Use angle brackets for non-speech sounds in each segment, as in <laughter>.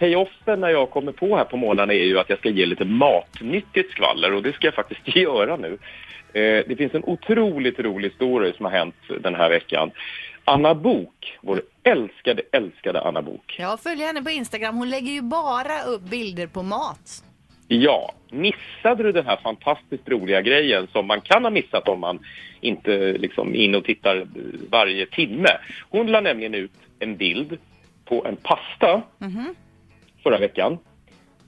payoffen när jag kommer på här på morgnarna är ju att jag ska ge lite matnyttigt skvaller och det ska jag faktiskt <laughs> göra nu. Eh, det finns en otroligt rolig story som har hänt den här veckan. Anna Bok, vår älskade, älskade Anna Bok. Jag följer henne på Instagram. Hon lägger ju bara upp bilder på mat. Ja, missade du den här fantastiskt roliga grejen som man kan ha missat om man inte liksom in och tittar varje timme? Hon la nämligen ut en bild på en pasta förra veckan.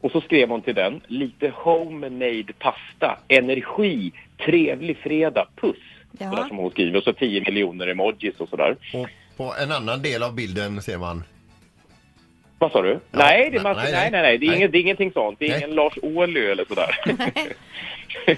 Och så skrev hon till den, lite homemade pasta, energi, trevlig fredag, puss. Ja. Sådär som hon skriver, och så 10 miljoner emojis och sådär. Och på en annan del av bilden ser man Vad sa du? nej, det är nej, nej, nej, nej, nej, det är, nej. Inget, det är ingenting sånt. Det är Nej. ingen Lars Ohly eller sådär. <laughs> <laughs>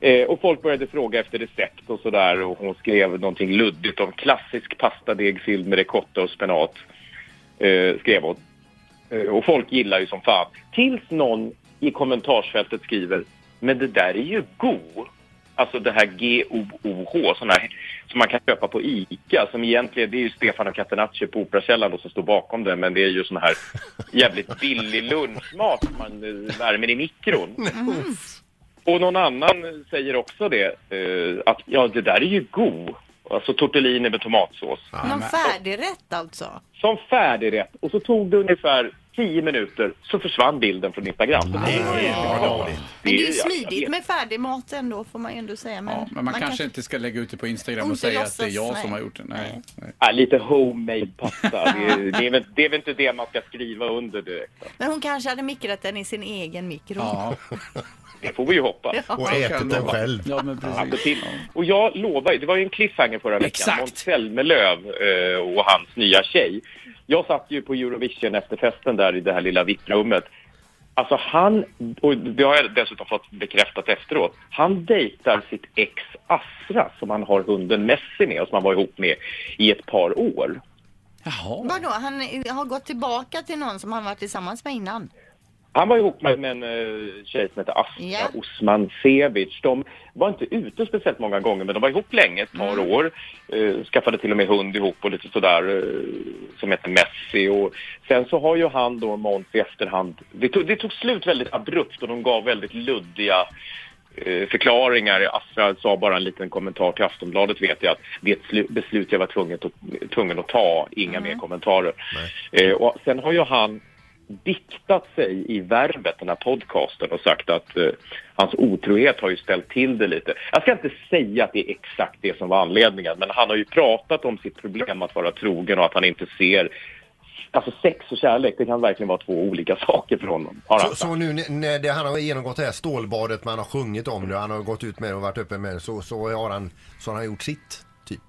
eh, och folk började fråga efter recept och sådär och hon skrev någonting luddigt om klassisk pastadeg fylld med ricotta och spenat. Eh, skrev hon. Eh, och folk gillar ju som fan. Tills någon i kommentarsfältet skriver Men det där är ju go. Alltså det här G-O-O-H, sån här som man kan köpa på ICA. Som egentligen, det är ju Stefan och Catenacci på Operakällaren som står bakom det. Men det är ju sån här jävligt billig lunchmat som man eh, värmer i mikron. <laughs> Och någon annan säger också det, eh, att ja, det där är ju go. Alltså tortellini med tomatsås. Någon färdigrätt alltså. Som färdigrätt. Och så tog det ungefär 10 minuter så försvann bilden från Instagram. Det, är, Men det är ju smidigt med färdig mat ändå får man ju ändå säga. Men, Ja, men man, kanske inte ska lägga ut det på Instagram och säga att det är jag nej. som har gjort det. Nej. nej. Ja, lite homemade pasta. Det är, det, är väl, det är väl inte det man ska skriva under direkt. Men hon kanske hade mikrat den i sin egen mikro. Ja, Det får vi ju hoppas. Ja. och ätit den själv. ja men precis. till. Och jag lovar, ju, det var ju en cliffhanger förra veckan. Exakt. Måns Zelmerlöw eh, och hans nya tjej. Jag satt ju på Eurovision efter festen där i det här lilla VIP-rummet. Alltså han, och det har jag dessutom fått bekräftat efteråt, han dejtar sitt ex Asra som han har hunden Messi med och som han var ihop med i ett par år. Jaha. Vadå, han har gått tillbaka till någon som han varit tillsammans med innan? Han var ihop med, med en uh, tjej som heter Asra Ja. Osman Sevic. De var inte ute speciellt många gånger, men de var ihop länge, ett par Mm. år. Uh, skaffade till och med hund ihop och lite sådär, uh, som heter Messi. Och sen så har ju han då, Måns, i efterhand... Det tog, det tog slut väldigt abrupt och de gav väldigt luddiga eh, förklaringar. Astra sa bara en liten kommentar till Aftonbladet vet jag att det är ett slu- beslut jag var tvungen att, tvungen att ta, inga mer kommentarer. Eh, och sen har ju han diktat sig i Värvet, den här podcasten och sagt att eh, hans otrohet har ju ställt till det lite. Jag ska inte säga att det är exakt det som var anledningen, men han har ju pratat om sitt problem att vara trogen och att han inte ser Alltså sex och kärlek, det kan verkligen vara två olika <laughs> saker för honom. Så, så nu när- när det, han har genomgått det här stålbadet, man har sjungit om det, han har gått ut med det och varit öppen med det, så, så, har han, så har han gjort sitt, typ.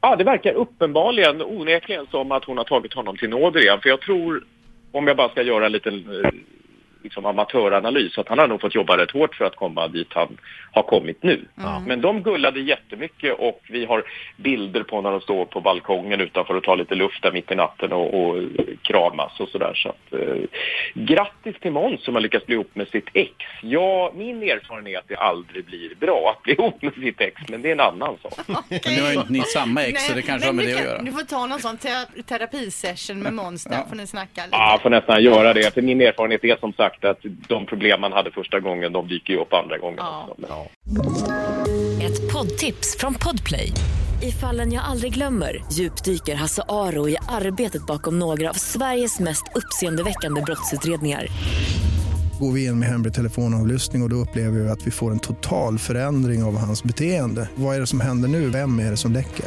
Ja, det verkar uppenbarligen onekligen som att hon har tagit honom till nåder igen. För jag tror, om jag bara ska göra en liten eh, liksom amatöranalys, att han har nog fått jobba rätt hårt för att komma dit han har kommit nu. Men de gullade jättemycket och vi har bilder på när de står på balkongen utanför och tar lite luft där mitt i natten och, och kramas och sådär. Så att, eh, grattis till Måns som har lyckats bli ihop med sitt ex. Ja, min erfarenhet är att det aldrig blir bra att bli ihop med sitt ex, men det är en annan sak. <laughs> Men nu har inte ni samma ex så det kanske har med du det att kan- göra. Du får ta någon sån tera- terapisession med Måns där, får ni snacka lite. Ja, får nästan göra det. För min erfarenhet är som sagt att de problem man hade första gången, de dyker ju upp andra gången Ja. också. Men- Ett poddtips från Podplay. I fallen jag aldrig glömmer djupdyker Hasse Aro i arbetet bakom några av Sveriges mest uppseendeväckande brottsutredningar. Går vi in med hemlig telefonavlyssning och, och då upplever vi att vi får en total förändring av hans beteende. Vad är det som händer nu? Vem är det som läcker?